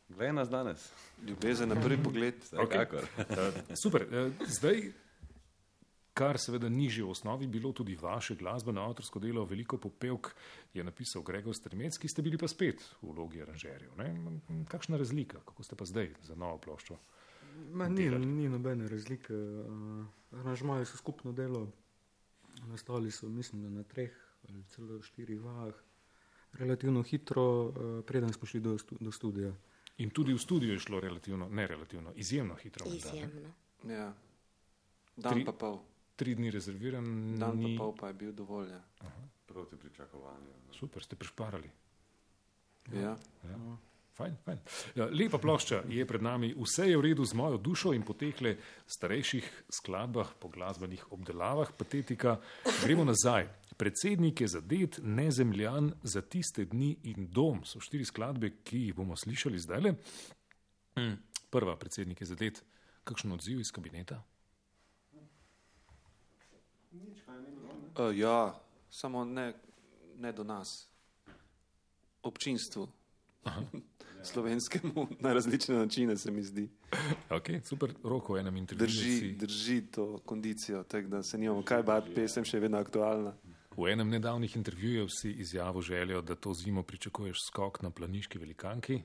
Glej nas danes, Ljubezen na prvi pogled. vsekakor. Eh, Super. eh, Zdaj, kar seveda ni že v osnovi bilo tudi vaše glasbeno avtorsko delo, veliko popevk je napisal Gregor Stremec, ki ste bili pa spet v vlogi aranžerjev. ne? Kakšna razlika, kako ste pa zdaj za novo ploščo? Ma, ni, ni nobene razlike. Aranžmaji so skupno delo, nastali so, mislim, da na treh ali celo štirih vajah, relativno hitro, uh, preden smo šli do, do studia. In tudi v studiu je šlo relativno, ne relativno, izjemno hitro. Izjemno. Ja. Dan Tri- pa pol. Tri dni rezerviran, Dan ni pa pol pa je bil dovolj. Ja. Proti pričakovanju. super, ste prešparali. Ja. Ja. Fajn, fajn. Ja, lepa plošča je pred nami, vse je v redu z mojo dušo in po teh starejših skladbah, po glasbenih obdelavah, patetika. Gremo nazaj. Predsednik je zadet, nezemljan za tiste dni in dom. So štiri skladbe, ki jih bomo slišali zdaj. Prva, predsednik je zadet. Kakšen odziv iz kabineta? Uh, ja, samo ne, ne do nas, občinstvu. Slovenskemu na različne načine se mi zdi. Okay, super, roko v enem intervjuju. Drži, drži to kondicijo, tako da se nimamo kaj bati, pesem še vedno aktualna. V enem nedavnih intervjujev si izjavil željo, da to zimo pričakuješ skok na planiški velikanki.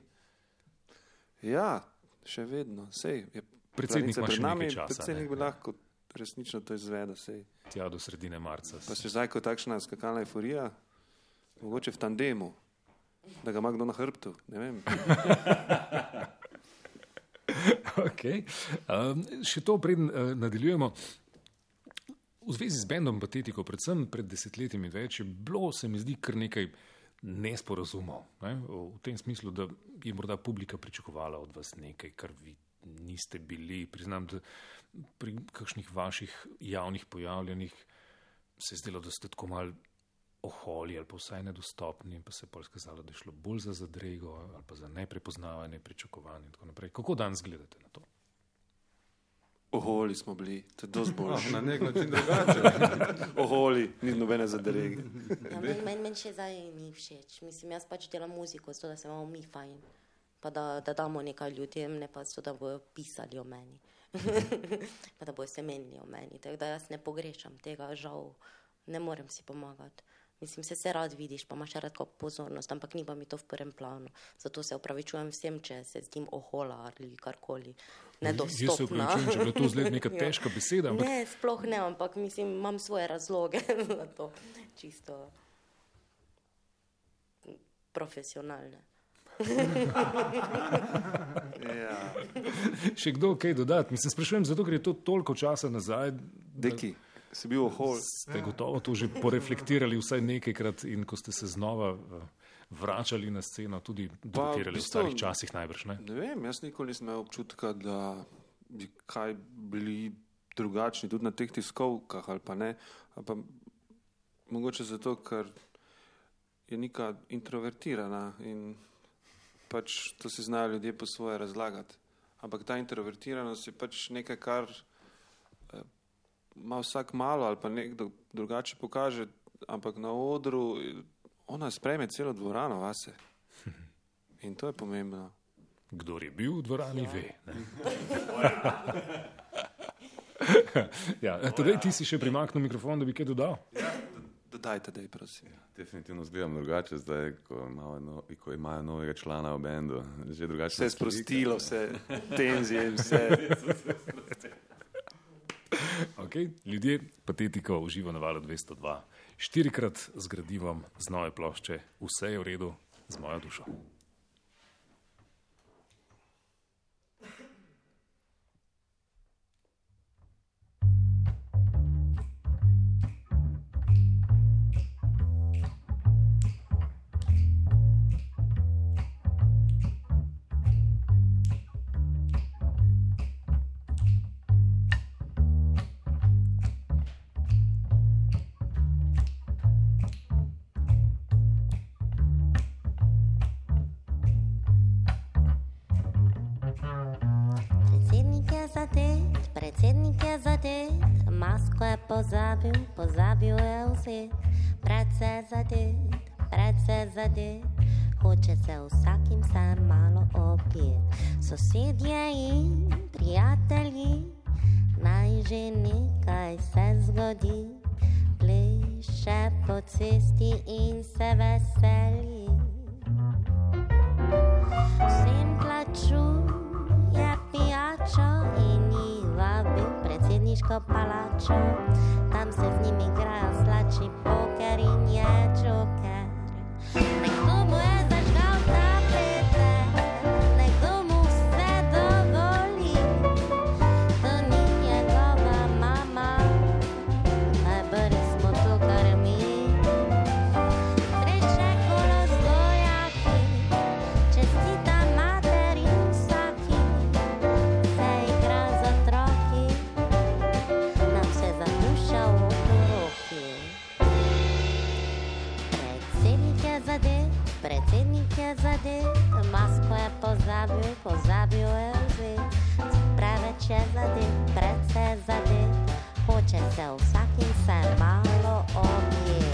Ja, še vedno, sej. Je Predsednik ima pred nami, nekaj časa, Predsednik ne? bi lahko resnično to izvedel, sej. Tja do sredine marca. Pa še zdaj, ko je takšna skakalna euforija, mogoče v tandemu, da ga ima kdo na hrbtu. Okay. Um, še to, preden uh, nadaljujemo. V zvezi z bendom Patetiko, predvsem pred desetletjem in več, je bilo, se mi zdi, kar nekaj nesporazumov. Ne? V tem smislu, da je morda publika pričakovala od vas nekaj, kar vi niste bili. Priznam, da pri kakšnih vaših javnih pojavljanjih se je zdelo, da ste tako mal oholi ali pa vsaj nedostopni, pa se je pol skazalo, da je šlo bolj za zadrego ali pa za neprepoznavanje, pričakovanje in tako naprej. Kako danes gledate na to? Oholi smo bili, to je dosti boljše. Na nek način drugače. Oholi, ni nobene zadrege. Ja, meni men, men še zdaj ni všeč. Mislim, jaz pač delam muziko, zato da se imamo mi fajn. Pa da, da damo nekaj ljudem, ne pa zato, da bodo pisali o meni. pa da bodo se menili o meni. Tako da jaz ne pogrešam tega, žal ne morem si pomagati. Mislim, se, se rad vidiš, pa imaš rad pozornost, ampak ni pa mi to v prvem planu. Zato se opravičujem vsem, če se zdim ohola ali karkoli. Jaz se Nedostopna. upravičujem, če je to zdaj neka težka beseda, ampak Ne, sploh ne, ampak mislim, imam svoje razloge za to, čisto profesionalne. Ja. še kdo kaj dodati? Mislim, sprašujem zato, ker je to toliko časa nazaj. da Deki, si bil ohol. Ste gotovo to že poreflektirali vsaj nekajkrat in ko ste se znova eh, vračali na sceno, tudi debatirali v bistvu- starih časih najbrž. Ne? Ne vem, jaz nikoli nisem imel občutka, da bi kaj bili drugačni, tudi na teh tiskovkah ali pa ne. Ali pa mogoče zato, ker je neka introvertirana in pač to si znajo ljudje po svoje razlagati. Ampak ta introvertiranost je pač nekaj, kar ima vsak malo ali pa nekdo drugače pokaže, ampak na odru ona sprejme celo dvorano vase. In to je pomembno. Kdor je bil v dvorani, ve. ne. ja, torej, ti si še primaknil mikrofon, da bi kaj dodal. Dodajte, da je prosim. Definitivno zgledam drugače zdaj, ko, imajo no, ko imajo novega člana v bendu. Že drugače Vse je sprostilo, vse tenzije in vse. Okay. Ljudje, patetiko uživa na valu 202. Štirikrat z gradivom, z nove plošče, vse je v redu z mojo dušo. Zadet, hoče se vsakim se malo opjet. Sosedje in prijatelji, naj že nekaj se zgodi, pleše po cesti in se veseli. Vsem plačuje pijačo in jih vabi predsedniško palačo. Tam se z njimi igrajo slači poker in je joker. Nekdo mu je vzet. Preveč je zadet, predse je zadet, hoče se vsakim se malo objeti.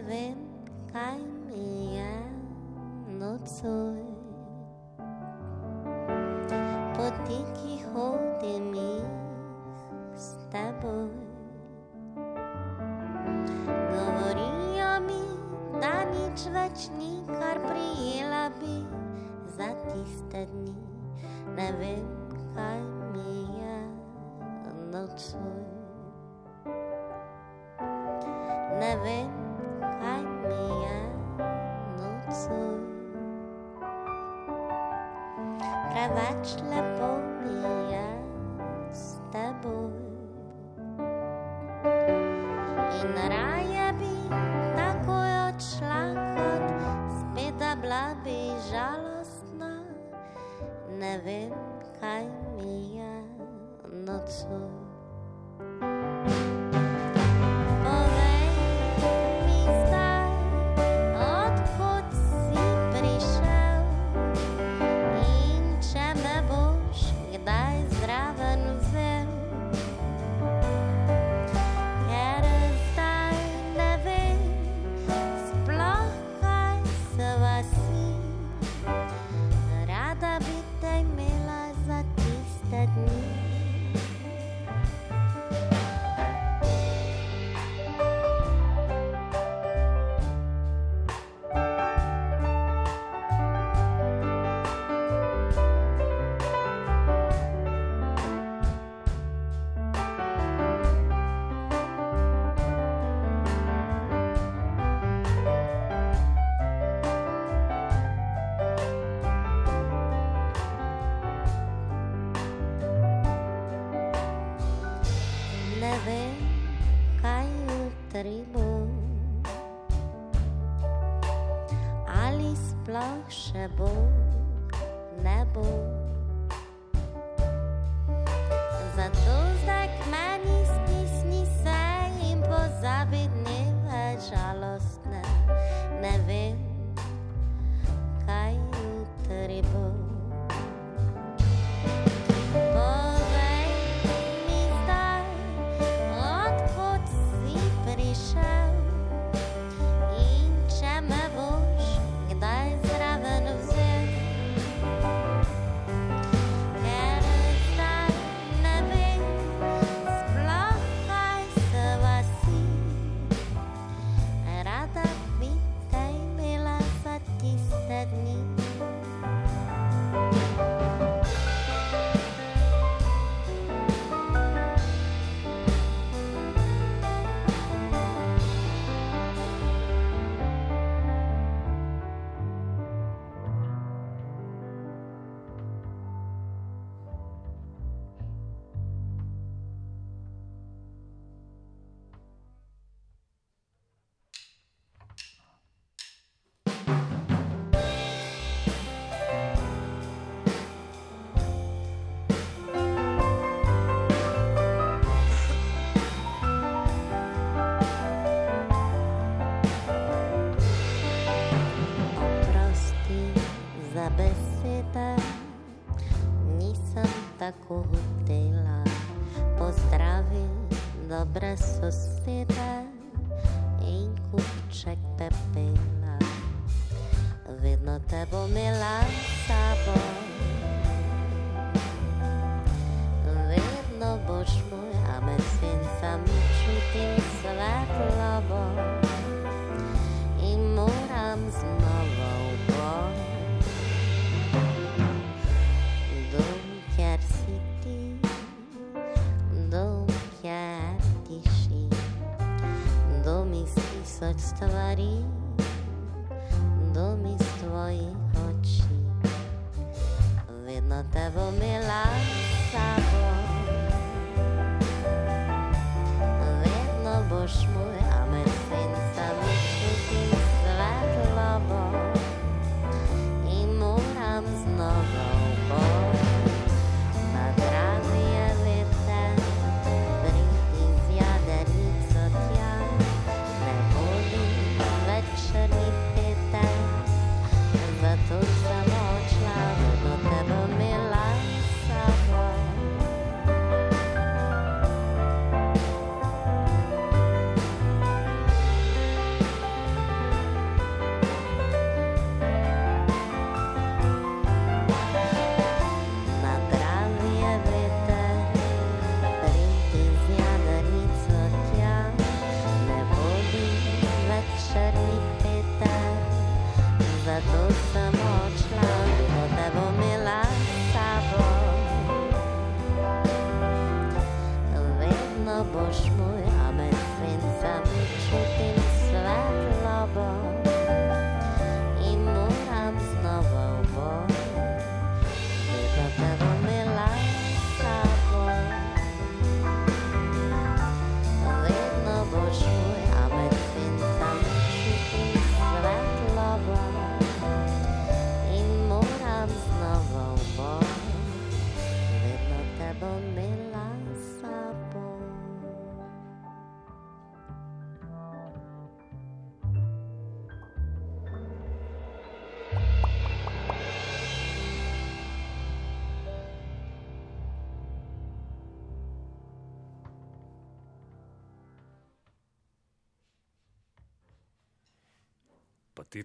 ta vem, kaj mi je nocoj. Poti, ki hodim jih s teboj, govorijo mi, da nič več ni, kar prijela bi za tiste dni. Ne vem, kaj mi je nocoj. Ne vem, Ravacz pomija z teboj. In raje bi takoj odšla, kot spet bila bi žalostna. Ne vem, kaj mi je nocoj.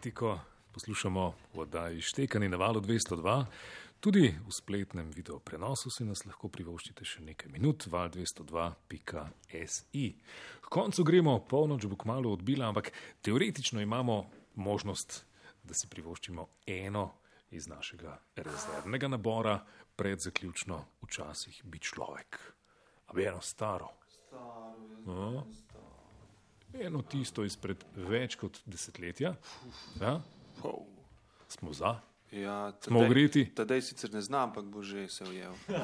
Patetiko poslušamo v oddaji Štekani na valu 202. Tudi v spletnem video prenosu si nas lahko privoščite še nekaj minut, val202.si. K koncu gremo, polnoč bo kmalo odbila, ampak teoretično imamo možnost, da si privoščimo eno iz našega rezervnega nabora, pred zaključno včasih bi človek. A bi eno staro. No. Eno tisto izpred več kot desetletja. Ja? Smo za. Ja, Smo ogreti? Tadej sicer ne znam, ampak bo že se ujel.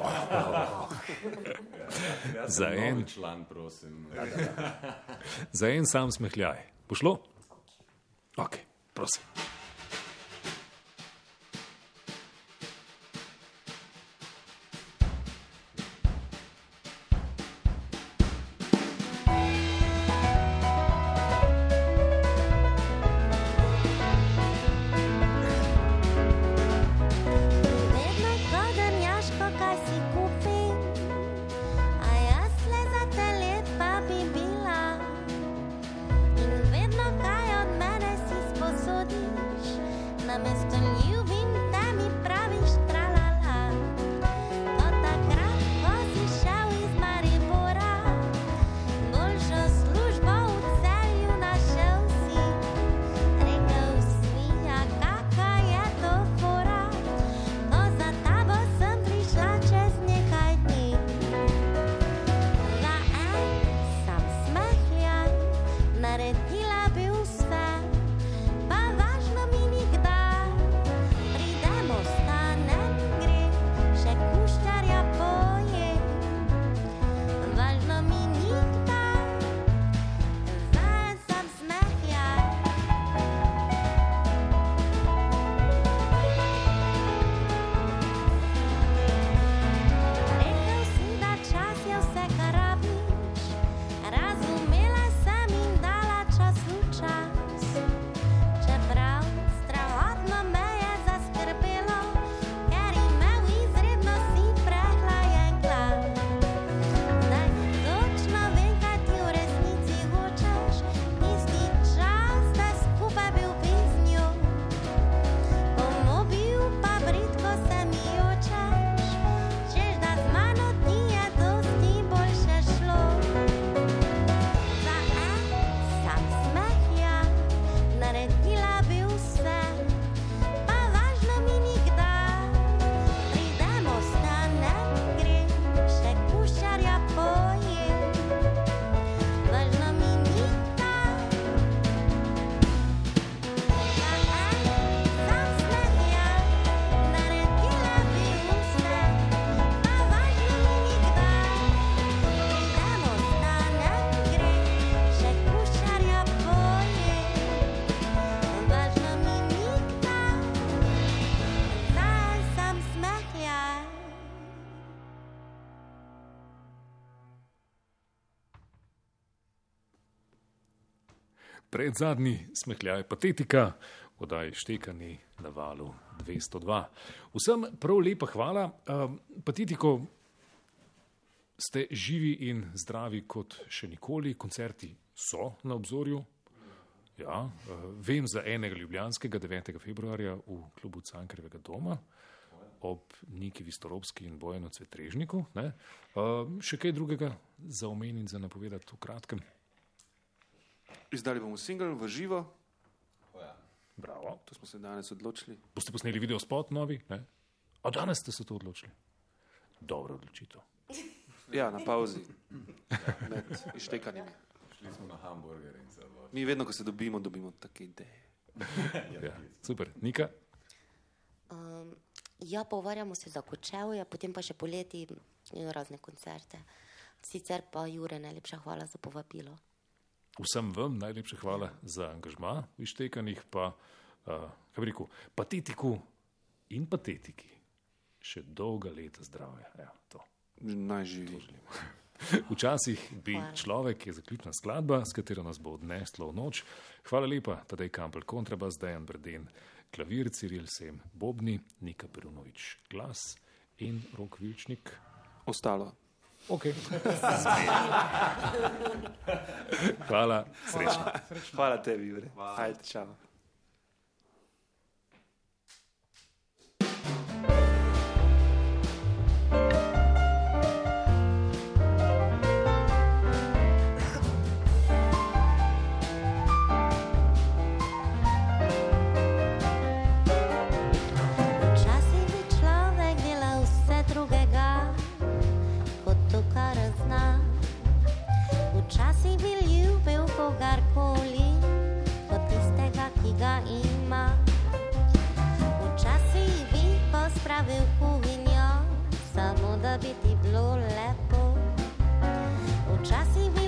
Za en, član, prosim. za en sam smehljaj. Pošlo? Ok, prosim. Pred zadnji smehljaj patetika, odaj štekani na valu 202. Vsem prav lepa hvala. Um, patetiko ste živi in zdravi kot še nikoli, koncerti so na obzorju. Ja, uh, vem za enega ljubljanskega 9. februarja v klubu Cankrevega doma ob Niki Vistorovski in Bojenu Cvetrežniku. Uh, še kaj drugega za omeniti, za napovedati v kratkem? Izdali bomo singel v živo, Bravo. to smo se danes odločili. Boste posneli video spot novi? Ne? A danes ste se to odločili? Dobro odločitev. Ja, na pauzi, med ištekanimi. Šli smo na hamburger in se odločili. Mi vedno, ko se dobimo, dobimo take ideje. Ja. Super. Nika? Um, ja, pogovarjamo se za kočevje, potem pa še poleti eh, razne koncerte. Sicer pa Jure, najlepša hvala za povabilo. Vsem vam najlepša hvala za angažma v ištekanih, pa, uh, kaj bi rekel, patetiku in patetiki. Še dolga leta zdravja. Ja, to. Naj živi. Včasih bi Hvala. človek, je zaključna skladba, s katero nas bo odneslo v noč. Hvala lepa, Tadej Kampel, kontrabas, Dejan Brden, klavir, Ciril Sem, Bobni, Nika Perunovič, glas in Rok Vilčnik. Ostalo. Ok. Hvala. Srećno. Hvala tebi, Jure. Hvala. Ajde, čao. Bi ti bilo lepo. Včasih